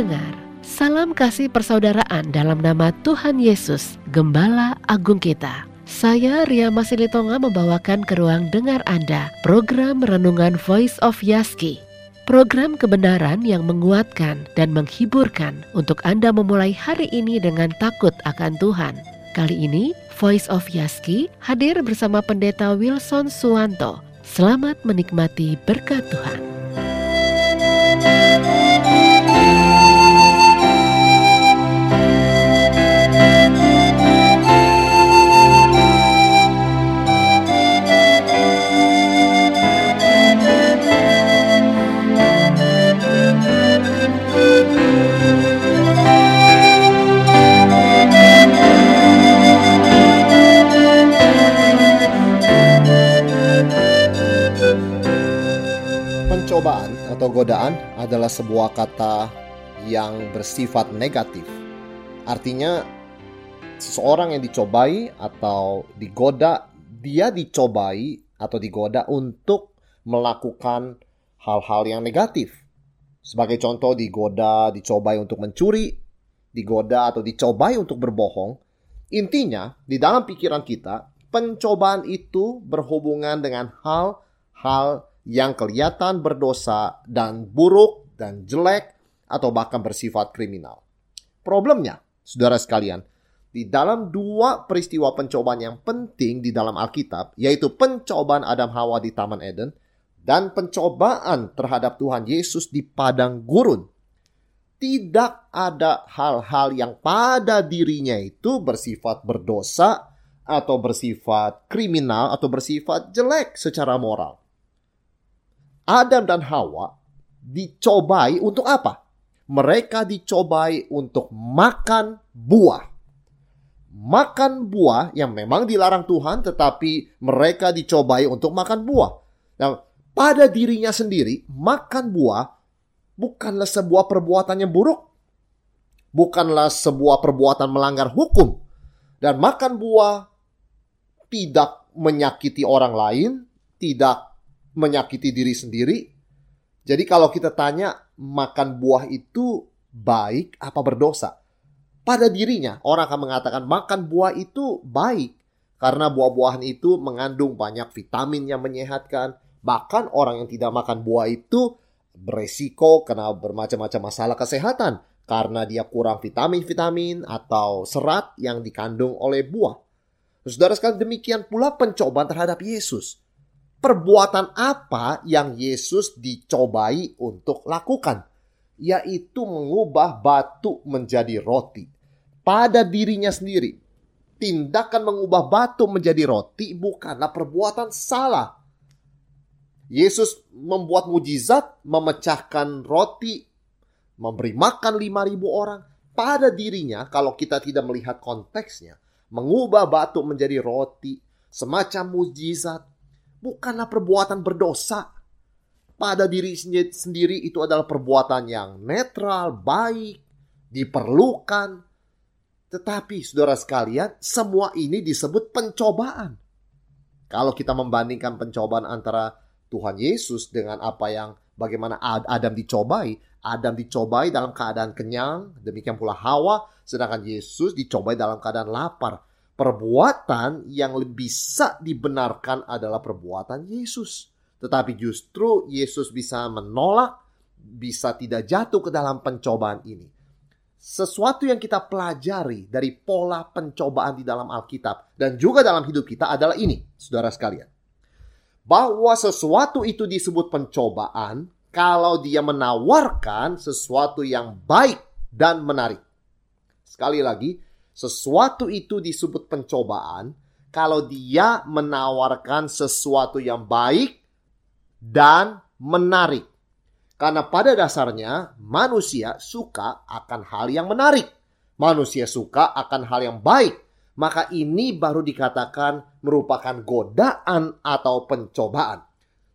Pendengar, salam kasih persaudaraan dalam nama Tuhan Yesus, Gembala Agung kita. Saya Ria Masilitonga membawakan ke ruang dengar Anda program Renungan Voice of Yaski. Program kebenaran yang menguatkan dan menghiburkan untuk Anda memulai hari ini dengan takut akan Tuhan. Kali ini, Voice of Yaski hadir bersama Pendeta Wilson Suwanto. Selamat menikmati berkat Tuhan. Atau godaan adalah sebuah kata yang bersifat negatif. Artinya, seseorang yang dicobai atau digoda, dia dicobai atau digoda untuk melakukan hal-hal yang negatif. Sebagai contoh, digoda, dicobai untuk mencuri, digoda atau dicobai untuk berbohong. Intinya, di dalam pikiran kita, pencobaan itu berhubungan dengan hal-hal yang kelihatan berdosa dan buruk dan jelek atau bahkan bersifat kriminal. Problemnya, saudara sekalian, di dalam dua peristiwa pencobaan yang penting di dalam Alkitab, yaitu pencobaan Adam Hawa di Taman Eden dan pencobaan terhadap Tuhan Yesus di padang gurun. Tidak ada hal-hal yang pada dirinya itu bersifat berdosa atau bersifat kriminal atau bersifat jelek secara moral. Adam dan Hawa dicobai untuk apa? Mereka dicobai untuk makan buah. Makan buah yang memang dilarang Tuhan, tetapi mereka dicobai untuk makan buah. Nah, pada dirinya sendiri, makan buah bukanlah sebuah perbuatan yang buruk, bukanlah sebuah perbuatan melanggar hukum, dan makan buah tidak menyakiti orang lain, tidak menyakiti diri sendiri. Jadi kalau kita tanya makan buah itu baik apa berdosa? Pada dirinya orang akan mengatakan makan buah itu baik karena buah-buahan itu mengandung banyak vitamin yang menyehatkan. Bahkan orang yang tidak makan buah itu beresiko kena bermacam-macam masalah kesehatan karena dia kurang vitamin-vitamin atau serat yang dikandung oleh buah. Saudara sekalian demikian pula pencobaan terhadap Yesus perbuatan apa yang Yesus dicobai untuk lakukan, yaitu mengubah batu menjadi roti. Pada dirinya sendiri, tindakan mengubah batu menjadi roti bukanlah perbuatan salah. Yesus membuat mujizat, memecahkan roti, memberi makan 5000 orang. Pada dirinya, kalau kita tidak melihat konteksnya, mengubah batu menjadi roti, semacam mujizat, bukanlah perbuatan berdosa. Pada diri sendiri itu adalah perbuatan yang netral, baik, diperlukan. Tetapi saudara sekalian, semua ini disebut pencobaan. Kalau kita membandingkan pencobaan antara Tuhan Yesus dengan apa yang bagaimana Adam dicobai, Adam dicobai dalam keadaan kenyang, demikian pula Hawa, sedangkan Yesus dicobai dalam keadaan lapar perbuatan yang bisa dibenarkan adalah perbuatan Yesus. Tetapi justru Yesus bisa menolak, bisa tidak jatuh ke dalam pencobaan ini. Sesuatu yang kita pelajari dari pola pencobaan di dalam Alkitab dan juga dalam hidup kita adalah ini, saudara sekalian. Bahwa sesuatu itu disebut pencobaan kalau dia menawarkan sesuatu yang baik dan menarik. Sekali lagi, sesuatu itu disebut pencobaan kalau dia menawarkan sesuatu yang baik dan menarik. Karena pada dasarnya manusia suka akan hal yang menarik. Manusia suka akan hal yang baik. Maka ini baru dikatakan merupakan godaan atau pencobaan.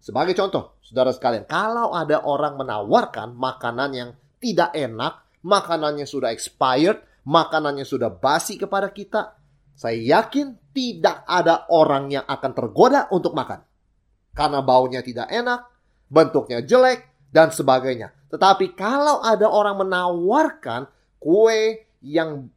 Sebagai contoh, saudara sekalian, kalau ada orang menawarkan makanan yang tidak enak, makanannya sudah expired, makanannya sudah basi kepada kita, saya yakin tidak ada orang yang akan tergoda untuk makan. Karena baunya tidak enak, bentuknya jelek, dan sebagainya. Tetapi kalau ada orang menawarkan kue yang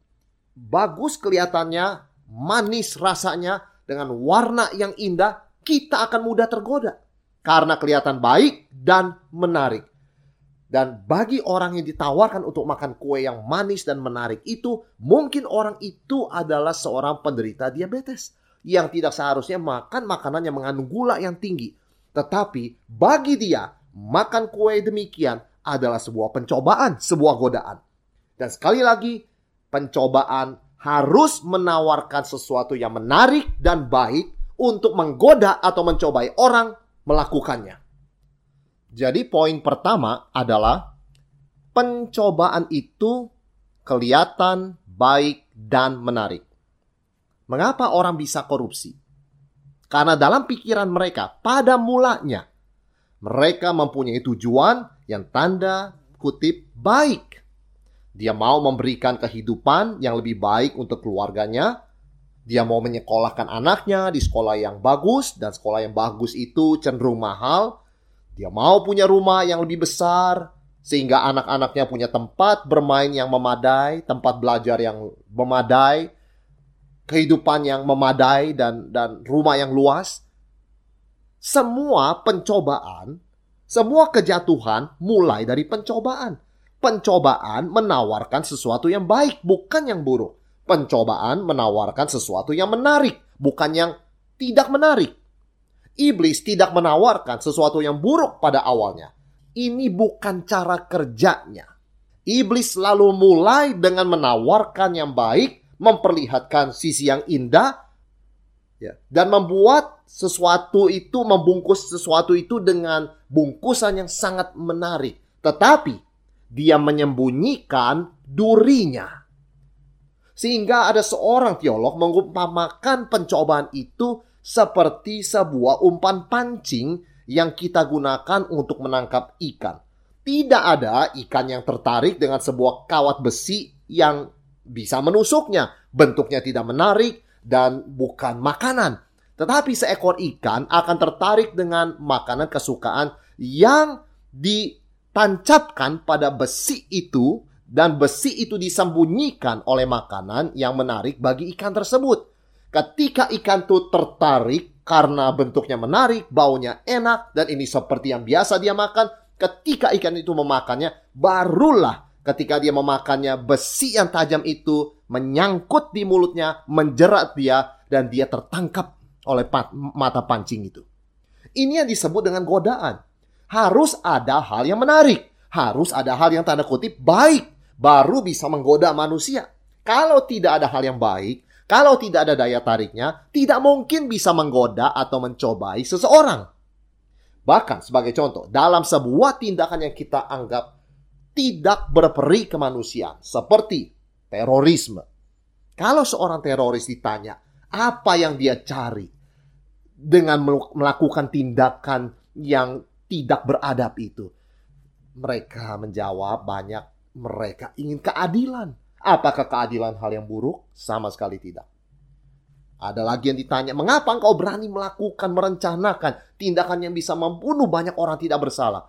bagus kelihatannya, manis rasanya, dengan warna yang indah, kita akan mudah tergoda. Karena kelihatan baik dan menarik. Dan bagi orang yang ditawarkan untuk makan kue yang manis dan menarik itu, mungkin orang itu adalah seorang penderita diabetes yang tidak seharusnya makan makanan yang mengandung gula yang tinggi. Tetapi bagi dia, makan kue demikian adalah sebuah pencobaan, sebuah godaan. Dan sekali lagi, pencobaan harus menawarkan sesuatu yang menarik dan baik untuk menggoda atau mencobai orang melakukannya. Jadi poin pertama adalah pencobaan itu kelihatan baik dan menarik. Mengapa orang bisa korupsi? Karena dalam pikiran mereka pada mulanya mereka mempunyai tujuan yang tanda kutip baik. Dia mau memberikan kehidupan yang lebih baik untuk keluarganya. Dia mau menyekolahkan anaknya di sekolah yang bagus dan sekolah yang bagus itu cenderung mahal dia mau punya rumah yang lebih besar, sehingga anak-anaknya punya tempat bermain yang memadai, tempat belajar yang memadai, kehidupan yang memadai dan dan rumah yang luas. Semua pencobaan, semua kejatuhan mulai dari pencobaan. Pencobaan menawarkan sesuatu yang baik, bukan yang buruk. Pencobaan menawarkan sesuatu yang menarik, bukan yang tidak menarik. Iblis tidak menawarkan sesuatu yang buruk pada awalnya. Ini bukan cara kerjanya. Iblis selalu mulai dengan menawarkan yang baik, memperlihatkan sisi yang indah, ya, dan membuat sesuatu itu, membungkus sesuatu itu dengan bungkusan yang sangat menarik. Tetapi dia menyembunyikan durinya. Sehingga ada seorang teolog mengumpamakan pencobaan itu seperti sebuah umpan pancing yang kita gunakan untuk menangkap ikan. Tidak ada ikan yang tertarik dengan sebuah kawat besi yang bisa menusuknya. Bentuknya tidak menarik dan bukan makanan. Tetapi seekor ikan akan tertarik dengan makanan kesukaan yang ditancapkan pada besi itu dan besi itu disembunyikan oleh makanan yang menarik bagi ikan tersebut. Ketika ikan itu tertarik karena bentuknya menarik, baunya enak, dan ini seperti yang biasa dia makan, ketika ikan itu memakannya, barulah ketika dia memakannya, besi yang tajam itu menyangkut di mulutnya, menjerat dia, dan dia tertangkap oleh mata pancing itu. Ini yang disebut dengan godaan. Harus ada hal yang menarik. Harus ada hal yang tanda kutip baik. Baru bisa menggoda manusia. Kalau tidak ada hal yang baik, kalau tidak ada daya tariknya, tidak mungkin bisa menggoda atau mencobai seseorang. Bahkan sebagai contoh, dalam sebuah tindakan yang kita anggap tidak berperi kemanusiaan, seperti terorisme. Kalau seorang teroris ditanya, apa yang dia cari dengan melakukan tindakan yang tidak beradab itu? Mereka menjawab banyak mereka ingin keadilan. Apakah keadilan hal yang buruk? Sama sekali tidak. Ada lagi yang ditanya, mengapa engkau berani melakukan, merencanakan tindakan yang bisa membunuh banyak orang tidak bersalah?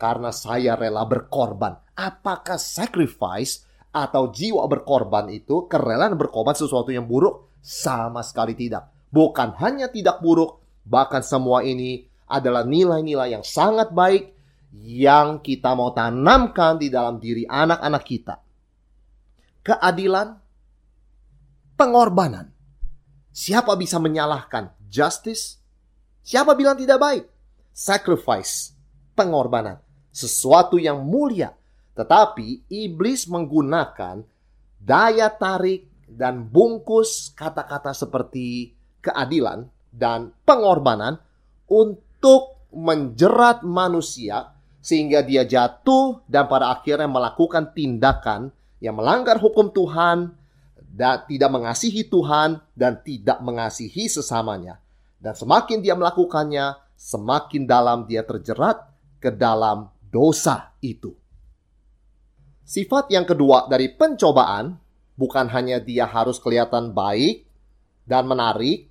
Karena saya rela berkorban. Apakah sacrifice atau jiwa berkorban itu kerelaan berkorban sesuatu yang buruk? Sama sekali tidak. Bukan hanya tidak buruk, bahkan semua ini adalah nilai-nilai yang sangat baik yang kita mau tanamkan di dalam diri anak-anak kita keadilan, pengorbanan. Siapa bisa menyalahkan justice? Siapa bilang tidak baik? Sacrifice, pengorbanan, sesuatu yang mulia. Tetapi iblis menggunakan daya tarik dan bungkus kata-kata seperti keadilan dan pengorbanan untuk menjerat manusia sehingga dia jatuh dan pada akhirnya melakukan tindakan yang melanggar hukum Tuhan dan tidak mengasihi Tuhan dan tidak mengasihi sesamanya. Dan semakin dia melakukannya, semakin dalam dia terjerat ke dalam dosa itu. Sifat yang kedua dari pencobaan bukan hanya dia harus kelihatan baik dan menarik,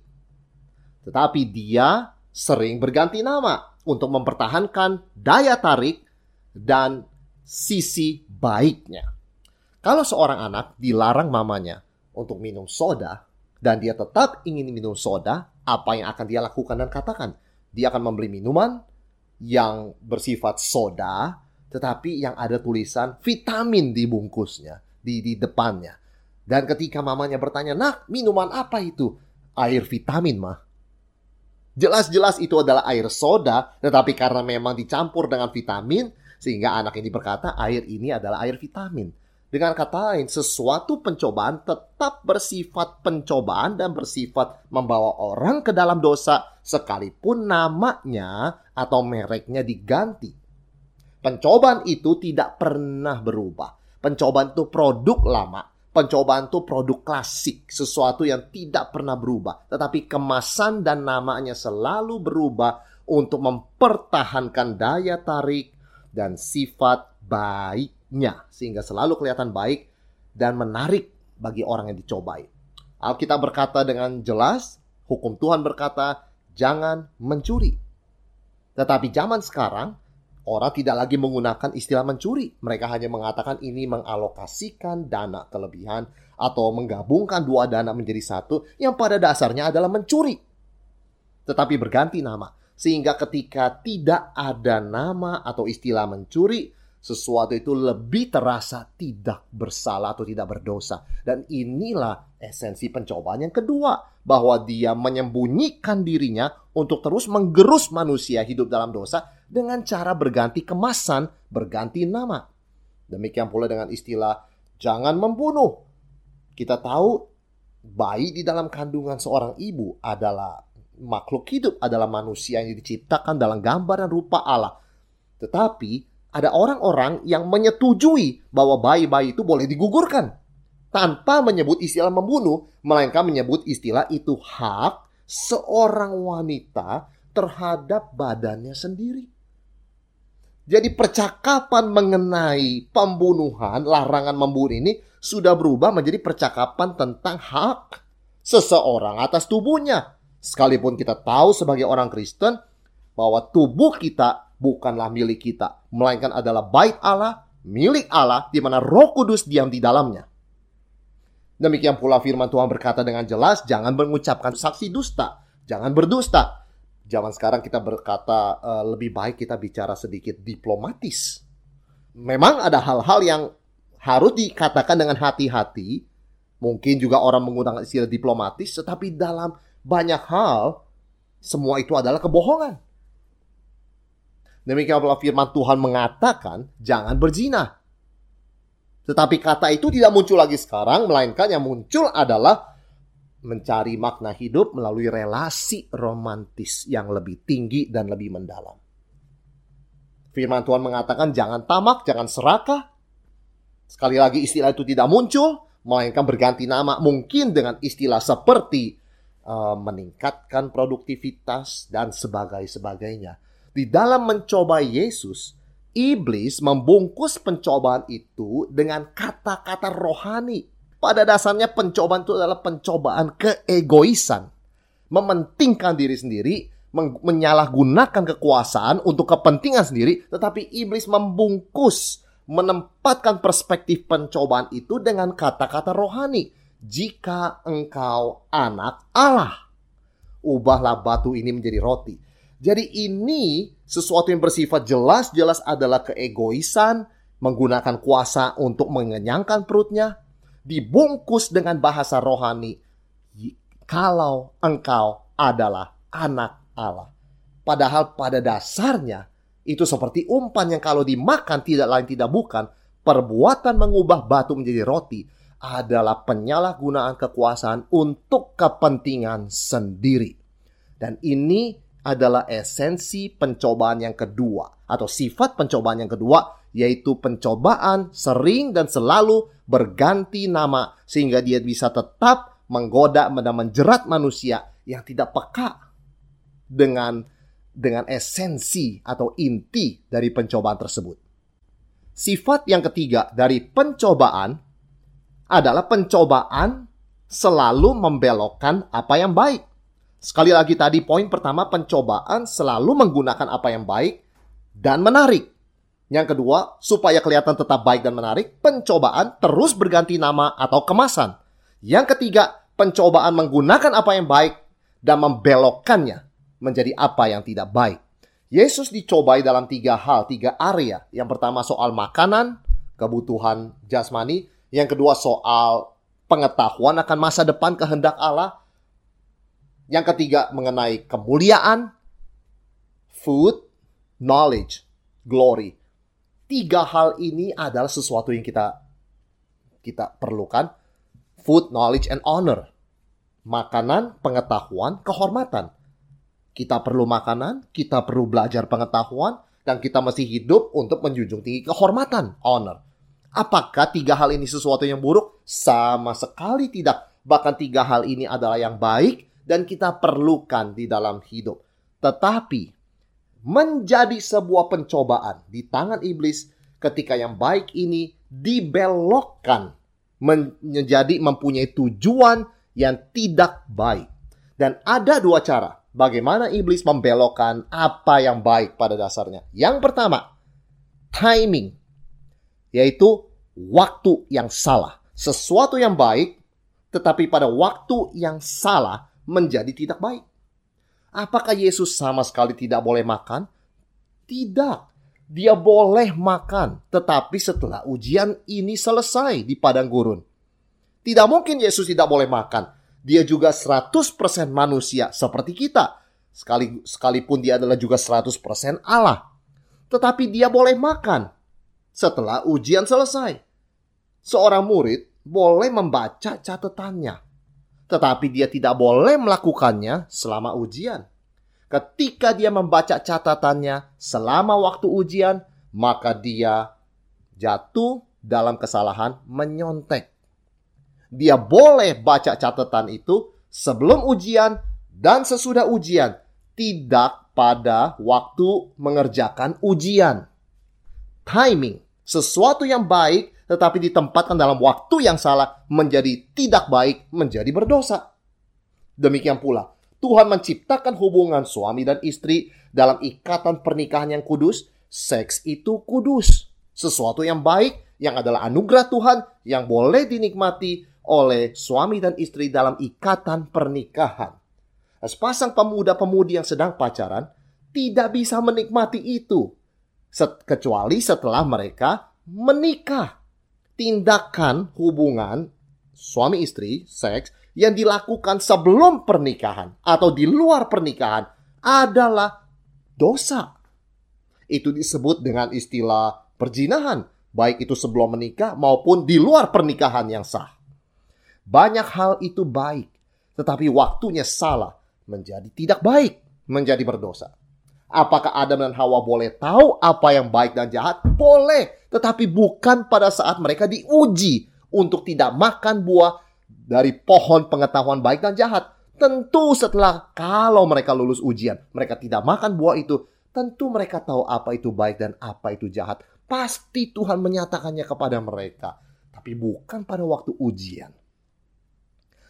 tetapi dia sering berganti nama untuk mempertahankan daya tarik dan sisi baiknya. Kalau seorang anak dilarang mamanya untuk minum soda dan dia tetap ingin minum soda, apa yang akan dia lakukan dan katakan? Dia akan membeli minuman yang bersifat soda, tetapi yang ada tulisan vitamin di bungkusnya, di, di depannya. Dan ketika mamanya bertanya, nak minuman apa itu? Air vitamin mah. Jelas-jelas itu adalah air soda, tetapi karena memang dicampur dengan vitamin, sehingga anak ini berkata air ini adalah air vitamin. Dengan kata lain, sesuatu pencobaan tetap bersifat pencobaan dan bersifat membawa orang ke dalam dosa sekalipun namanya atau mereknya diganti. Pencobaan itu tidak pernah berubah. Pencobaan itu produk lama. Pencobaan itu produk klasik, sesuatu yang tidak pernah berubah. Tetapi kemasan dan namanya selalu berubah untuk mempertahankan daya tarik dan sifat baik nya sehingga selalu kelihatan baik dan menarik bagi orang yang dicobai. Alkitab berkata dengan jelas, hukum Tuhan berkata, jangan mencuri. Tetapi zaman sekarang, orang tidak lagi menggunakan istilah mencuri. Mereka hanya mengatakan ini mengalokasikan dana kelebihan atau menggabungkan dua dana menjadi satu yang pada dasarnya adalah mencuri. Tetapi berganti nama. Sehingga ketika tidak ada nama atau istilah mencuri, sesuatu itu lebih terasa tidak bersalah atau tidak berdosa. Dan inilah esensi pencobaan yang kedua, bahwa dia menyembunyikan dirinya untuk terus menggerus manusia hidup dalam dosa dengan cara berganti kemasan, berganti nama. Demikian pula dengan istilah jangan membunuh. Kita tahu bayi di dalam kandungan seorang ibu adalah makhluk hidup, adalah manusia yang diciptakan dalam gambar dan rupa Allah. Tetapi ada orang-orang yang menyetujui bahwa bayi-bayi itu boleh digugurkan tanpa menyebut istilah membunuh, melainkan menyebut istilah itu hak seorang wanita terhadap badannya sendiri. Jadi percakapan mengenai pembunuhan, larangan membunuh ini sudah berubah menjadi percakapan tentang hak seseorang atas tubuhnya. Sekalipun kita tahu sebagai orang Kristen bahwa tubuh kita bukanlah milik kita, melainkan adalah bait Allah, milik Allah, di mana roh kudus diam di dalamnya. Demikian pula firman Tuhan berkata dengan jelas, jangan mengucapkan saksi dusta, jangan berdusta. Zaman sekarang kita berkata uh, lebih baik kita bicara sedikit diplomatis. Memang ada hal-hal yang harus dikatakan dengan hati-hati. Mungkin juga orang menggunakan istilah diplomatis, tetapi dalam banyak hal semua itu adalah kebohongan. Demikian pula firman Tuhan mengatakan, jangan berzina. Tetapi kata itu tidak muncul lagi sekarang, melainkan yang muncul adalah mencari makna hidup melalui relasi romantis yang lebih tinggi dan lebih mendalam. Firman Tuhan mengatakan jangan tamak, jangan serakah. Sekali lagi istilah itu tidak muncul, melainkan berganti nama mungkin dengan istilah seperti uh, meningkatkan produktivitas dan sebagainya. Di dalam mencoba Yesus, iblis membungkus pencobaan itu dengan kata-kata rohani. Pada dasarnya pencobaan itu adalah pencobaan keegoisan. Mementingkan diri sendiri, menyalahgunakan kekuasaan untuk kepentingan sendiri, tetapi iblis membungkus, menempatkan perspektif pencobaan itu dengan kata-kata rohani. Jika engkau anak Allah, ubahlah batu ini menjadi roti. Jadi ini sesuatu yang bersifat jelas-jelas adalah keegoisan, menggunakan kuasa untuk mengenyangkan perutnya, dibungkus dengan bahasa rohani. Kalau engkau adalah anak Allah. Padahal pada dasarnya itu seperti umpan yang kalau dimakan tidak lain tidak bukan perbuatan mengubah batu menjadi roti adalah penyalahgunaan kekuasaan untuk kepentingan sendiri. Dan ini adalah esensi pencobaan yang kedua atau sifat pencobaan yang kedua yaitu pencobaan sering dan selalu berganti nama sehingga dia bisa tetap menggoda dan menjerat manusia yang tidak peka dengan dengan esensi atau inti dari pencobaan tersebut. Sifat yang ketiga dari pencobaan adalah pencobaan selalu membelokkan apa yang baik. Sekali lagi tadi poin pertama pencobaan selalu menggunakan apa yang baik dan menarik. Yang kedua, supaya kelihatan tetap baik dan menarik, pencobaan terus berganti nama atau kemasan. Yang ketiga, pencobaan menggunakan apa yang baik dan membelokkannya menjadi apa yang tidak baik. Yesus dicobai dalam tiga hal, tiga area. Yang pertama soal makanan, kebutuhan jasmani. Yang kedua soal pengetahuan akan masa depan kehendak Allah. Yang ketiga mengenai kemuliaan, food, knowledge, glory. Tiga hal ini adalah sesuatu yang kita kita perlukan. Food, knowledge, and honor. Makanan, pengetahuan, kehormatan. Kita perlu makanan, kita perlu belajar pengetahuan, dan kita masih hidup untuk menjunjung tinggi kehormatan, honor. Apakah tiga hal ini sesuatu yang buruk? Sama sekali tidak. Bahkan tiga hal ini adalah yang baik dan kita perlukan di dalam hidup. Tetapi menjadi sebuah pencobaan di tangan iblis ketika yang baik ini dibelokkan menjadi mempunyai tujuan yang tidak baik. Dan ada dua cara bagaimana iblis membelokkan apa yang baik pada dasarnya. Yang pertama, timing, yaitu waktu yang salah. Sesuatu yang baik, tetapi pada waktu yang salah menjadi tidak baik. Apakah Yesus sama sekali tidak boleh makan? Tidak. Dia boleh makan, tetapi setelah ujian ini selesai di padang gurun. Tidak mungkin Yesus tidak boleh makan. Dia juga 100% manusia seperti kita. Sekali, sekalipun dia adalah juga 100% Allah. Tetapi dia boleh makan setelah ujian selesai. Seorang murid boleh membaca catatannya tetapi dia tidak boleh melakukannya selama ujian. Ketika dia membaca catatannya selama waktu ujian, maka dia jatuh dalam kesalahan menyontek. Dia boleh baca catatan itu sebelum ujian dan sesudah ujian, tidak pada waktu mengerjakan ujian. Timing, sesuatu yang baik tetapi ditempatkan dalam waktu yang salah menjadi tidak baik, menjadi berdosa. Demikian pula, Tuhan menciptakan hubungan suami dan istri dalam ikatan pernikahan yang kudus. Seks itu kudus, sesuatu yang baik, yang adalah anugerah Tuhan yang boleh dinikmati oleh suami dan istri dalam ikatan pernikahan. Sepasang pemuda-pemudi yang sedang pacaran tidak bisa menikmati itu kecuali setelah mereka menikah tindakan hubungan suami istri, seks, yang dilakukan sebelum pernikahan atau di luar pernikahan adalah dosa. Itu disebut dengan istilah perjinahan, baik itu sebelum menikah maupun di luar pernikahan yang sah. Banyak hal itu baik, tetapi waktunya salah menjadi tidak baik, menjadi berdosa. Apakah Adam dan Hawa boleh tahu apa yang baik dan jahat? Boleh, tetapi bukan pada saat mereka diuji untuk tidak makan buah dari pohon pengetahuan baik dan jahat. Tentu setelah kalau mereka lulus ujian, mereka tidak makan buah itu, tentu mereka tahu apa itu baik dan apa itu jahat. Pasti Tuhan menyatakannya kepada mereka, tapi bukan pada waktu ujian.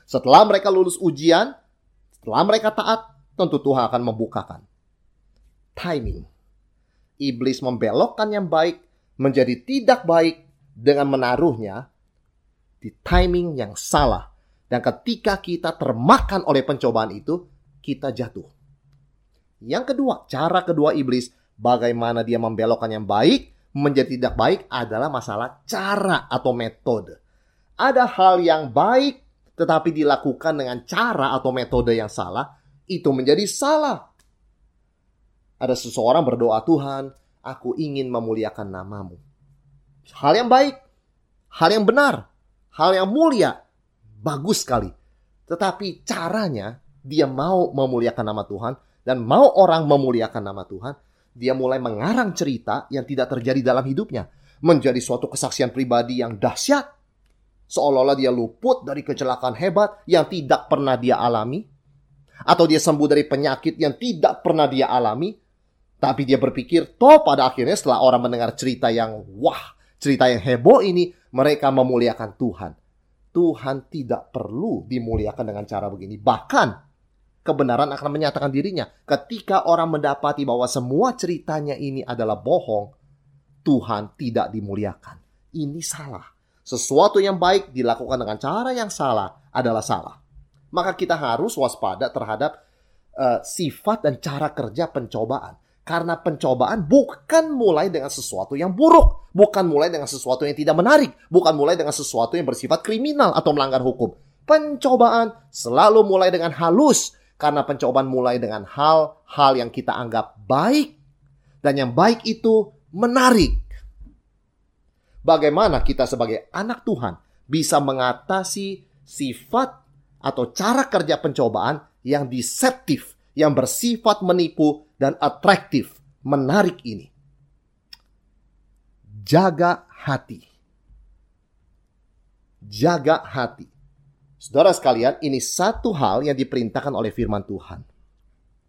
Setelah mereka lulus ujian, setelah mereka taat, tentu Tuhan akan membukakan timing. Iblis membelokkan yang baik menjadi tidak baik dengan menaruhnya di timing yang salah. Dan ketika kita termakan oleh pencobaan itu, kita jatuh. Yang kedua, cara kedua iblis bagaimana dia membelokkan yang baik menjadi tidak baik adalah masalah cara atau metode. Ada hal yang baik tetapi dilakukan dengan cara atau metode yang salah, itu menjadi salah. Ada seseorang berdoa, Tuhan, aku ingin memuliakan namamu. Hal yang baik, hal yang benar, hal yang mulia, bagus sekali. Tetapi caranya dia mau memuliakan nama Tuhan dan mau orang memuliakan nama Tuhan, dia mulai mengarang cerita yang tidak terjadi dalam hidupnya. Menjadi suatu kesaksian pribadi yang dahsyat. Seolah-olah dia luput dari kecelakaan hebat yang tidak pernah dia alami. Atau dia sembuh dari penyakit yang tidak pernah dia alami tapi dia berpikir, toh pada akhirnya setelah orang mendengar cerita yang wah, cerita yang heboh ini, mereka memuliakan Tuhan. Tuhan tidak perlu dimuliakan dengan cara begini. Bahkan kebenaran akan menyatakan dirinya. Ketika orang mendapati bahwa semua ceritanya ini adalah bohong, Tuhan tidak dimuliakan. Ini salah. Sesuatu yang baik dilakukan dengan cara yang salah adalah salah. Maka kita harus waspada terhadap uh, sifat dan cara kerja pencobaan. Karena pencobaan bukan mulai dengan sesuatu yang buruk, bukan mulai dengan sesuatu yang tidak menarik, bukan mulai dengan sesuatu yang bersifat kriminal atau melanggar hukum. Pencobaan selalu mulai dengan halus, karena pencobaan mulai dengan hal-hal yang kita anggap baik, dan yang baik itu menarik. Bagaimana kita sebagai anak Tuhan bisa mengatasi sifat atau cara kerja pencobaan yang deceptif, yang bersifat menipu dan atraktif, menarik ini. Jaga hati. Jaga hati. Saudara sekalian, ini satu hal yang diperintahkan oleh firman Tuhan.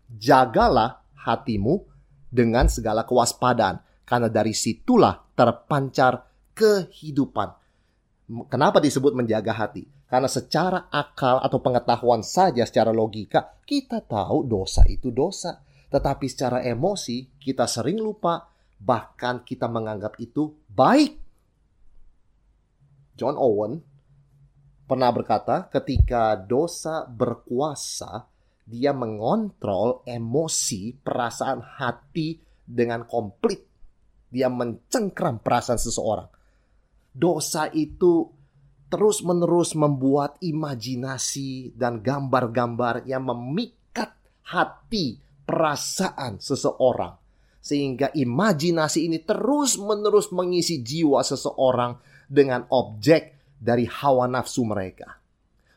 Jagalah hatimu dengan segala kewaspadaan, karena dari situlah terpancar kehidupan. Kenapa disebut menjaga hati? Karena secara akal atau pengetahuan saja secara logika kita tahu dosa itu dosa. Tetapi secara emosi kita sering lupa bahkan kita menganggap itu baik. John Owen pernah berkata ketika dosa berkuasa dia mengontrol emosi, perasaan hati dengan komplit. Dia mencengkram perasaan seseorang. Dosa itu terus-menerus membuat imajinasi dan gambar-gambar yang memikat hati, perasaan seseorang. Sehingga imajinasi ini terus-menerus mengisi jiwa seseorang dengan objek dari hawa nafsu mereka.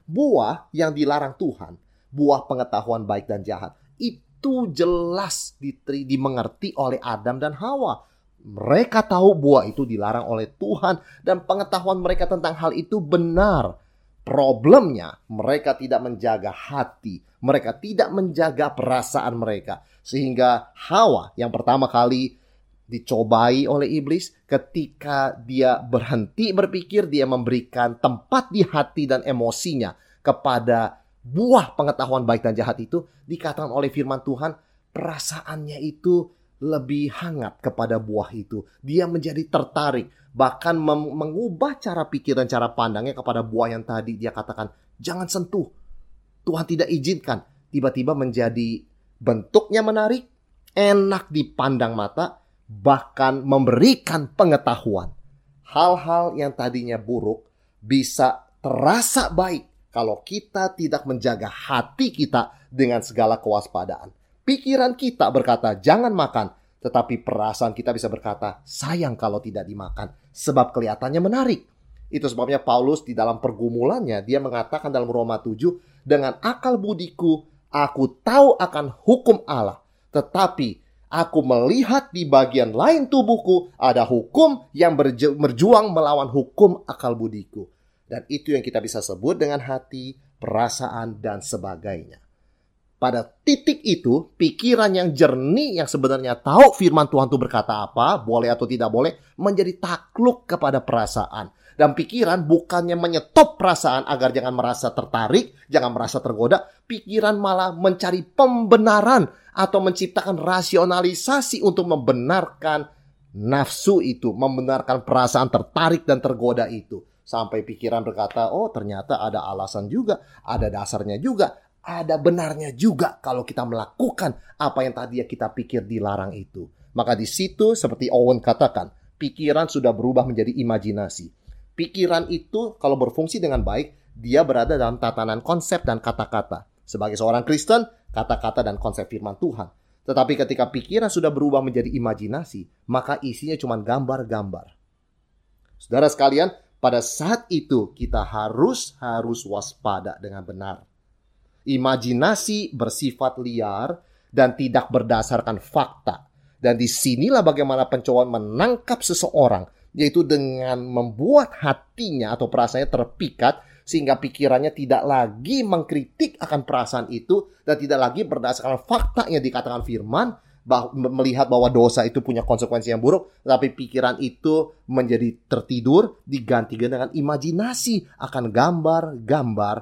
Buah yang dilarang Tuhan, buah pengetahuan baik dan jahat, itu jelas dimengerti oleh Adam dan Hawa mereka tahu buah itu dilarang oleh Tuhan dan pengetahuan mereka tentang hal itu benar. Problemnya, mereka tidak menjaga hati, mereka tidak menjaga perasaan mereka, sehingga Hawa yang pertama kali dicobai oleh iblis, ketika dia berhenti berpikir, dia memberikan tempat di hati dan emosinya kepada buah pengetahuan baik dan jahat itu, dikatakan oleh firman Tuhan, perasaannya itu lebih hangat kepada buah itu. Dia menjadi tertarik, bahkan mengubah cara pikir dan cara pandangnya kepada buah yang tadi dia katakan, jangan sentuh. Tuhan tidak izinkan. Tiba-tiba menjadi bentuknya menarik, enak dipandang mata, bahkan memberikan pengetahuan. Hal-hal yang tadinya buruk bisa terasa baik kalau kita tidak menjaga hati kita dengan segala kewaspadaan. Pikiran kita berkata, jangan makan. Tetapi perasaan kita bisa berkata, sayang kalau tidak dimakan. Sebab kelihatannya menarik. Itu sebabnya Paulus di dalam pergumulannya, dia mengatakan dalam Roma 7, dengan akal budiku, aku tahu akan hukum Allah. Tetapi aku melihat di bagian lain tubuhku ada hukum yang berjuang melawan hukum akal budiku. Dan itu yang kita bisa sebut dengan hati, perasaan, dan sebagainya. Pada titik itu, pikiran yang jernih yang sebenarnya tahu firman Tuhan itu berkata apa, boleh atau tidak boleh, menjadi takluk kepada perasaan. Dan pikiran bukannya menyetop perasaan agar jangan merasa tertarik, jangan merasa tergoda, pikiran malah mencari pembenaran atau menciptakan rasionalisasi untuk membenarkan nafsu itu, membenarkan perasaan tertarik dan tergoda itu. Sampai pikiran berkata, oh ternyata ada alasan juga, ada dasarnya juga, ada benarnya juga kalau kita melakukan apa yang tadi kita pikir dilarang itu. Maka di situ seperti Owen katakan, pikiran sudah berubah menjadi imajinasi. Pikiran itu kalau berfungsi dengan baik, dia berada dalam tatanan konsep dan kata-kata. Sebagai seorang Kristen, kata-kata dan konsep firman Tuhan. Tetapi ketika pikiran sudah berubah menjadi imajinasi, maka isinya cuma gambar-gambar. Saudara sekalian, pada saat itu kita harus harus waspada dengan benar Imajinasi bersifat liar dan tidak berdasarkan fakta. Dan di sinilah bagaimana pencobaan menangkap seseorang, yaitu dengan membuat hatinya atau perasaannya terpikat sehingga pikirannya tidak lagi mengkritik akan perasaan itu dan tidak lagi berdasarkan fakta yang dikatakan firman bah melihat bahwa dosa itu punya konsekuensi yang buruk, tapi pikiran itu menjadi tertidur diganti dengan imajinasi akan gambar-gambar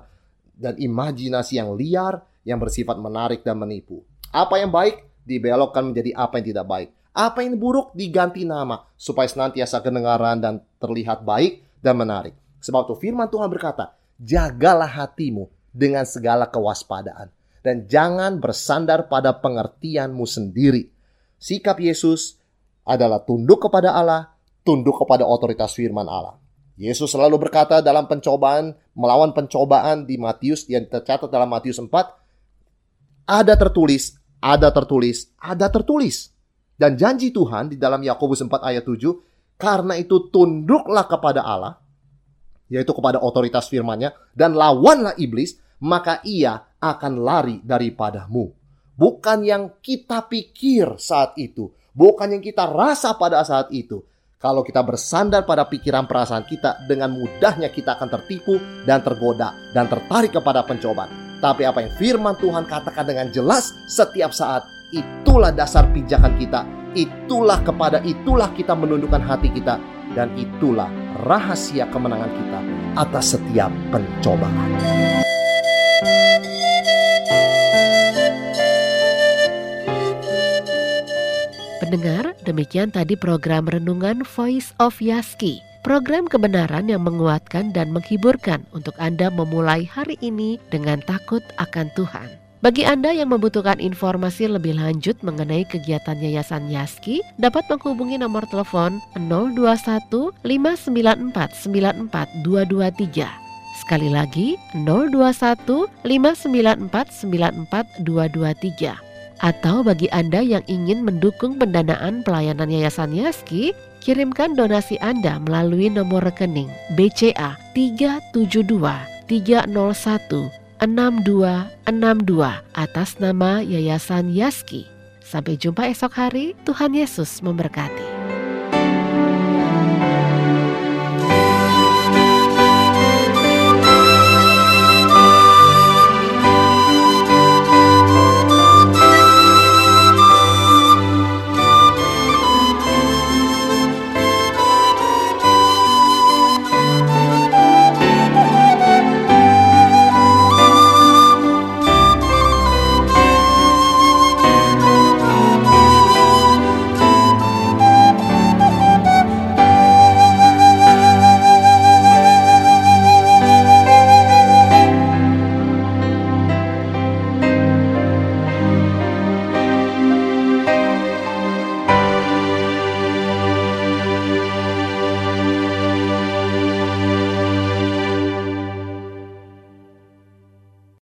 dan imajinasi yang liar yang bersifat menarik dan menipu. Apa yang baik dibelokkan menjadi apa yang tidak baik. Apa yang buruk diganti nama supaya senantiasa kedengaran dan terlihat baik dan menarik. Sebab itu firman Tuhan berkata, jagalah hatimu dengan segala kewaspadaan dan jangan bersandar pada pengertianmu sendiri. Sikap Yesus adalah tunduk kepada Allah, tunduk kepada otoritas firman Allah. Yesus selalu berkata dalam pencobaan, melawan pencobaan di Matius yang tercatat dalam Matius 4, ada tertulis, ada tertulis, ada tertulis. Dan janji Tuhan di dalam Yakobus 4 ayat 7, karena itu tunduklah kepada Allah, yaitu kepada otoritas firman-Nya, dan lawanlah iblis, maka ia akan lari daripadamu. Bukan yang kita pikir saat itu, bukan yang kita rasa pada saat itu. Kalau kita bersandar pada pikiran perasaan kita, dengan mudahnya kita akan tertipu dan tergoda dan tertarik kepada pencobaan. Tapi apa yang firman Tuhan katakan dengan jelas setiap saat, Itulah dasar pijakan kita. Itulah kepada itulah kita menundukkan hati kita dan itulah rahasia kemenangan kita atas setiap pencobaan. Pendengar, demikian tadi program renungan Voice of Yaski. Program kebenaran yang menguatkan dan menghiburkan untuk Anda memulai hari ini dengan takut akan Tuhan. Bagi Anda yang membutuhkan informasi lebih lanjut mengenai kegiatan Yayasan Yaski, dapat menghubungi nomor telepon 021 594 94223. Sekali lagi 021 594 94223. Atau bagi Anda yang ingin mendukung pendanaan pelayanan Yayasan Yaski, kirimkan donasi Anda melalui nomor rekening BCA 372 301 6262 atas nama Yayasan Yaski. Sampai jumpa esok hari, Tuhan Yesus memberkati.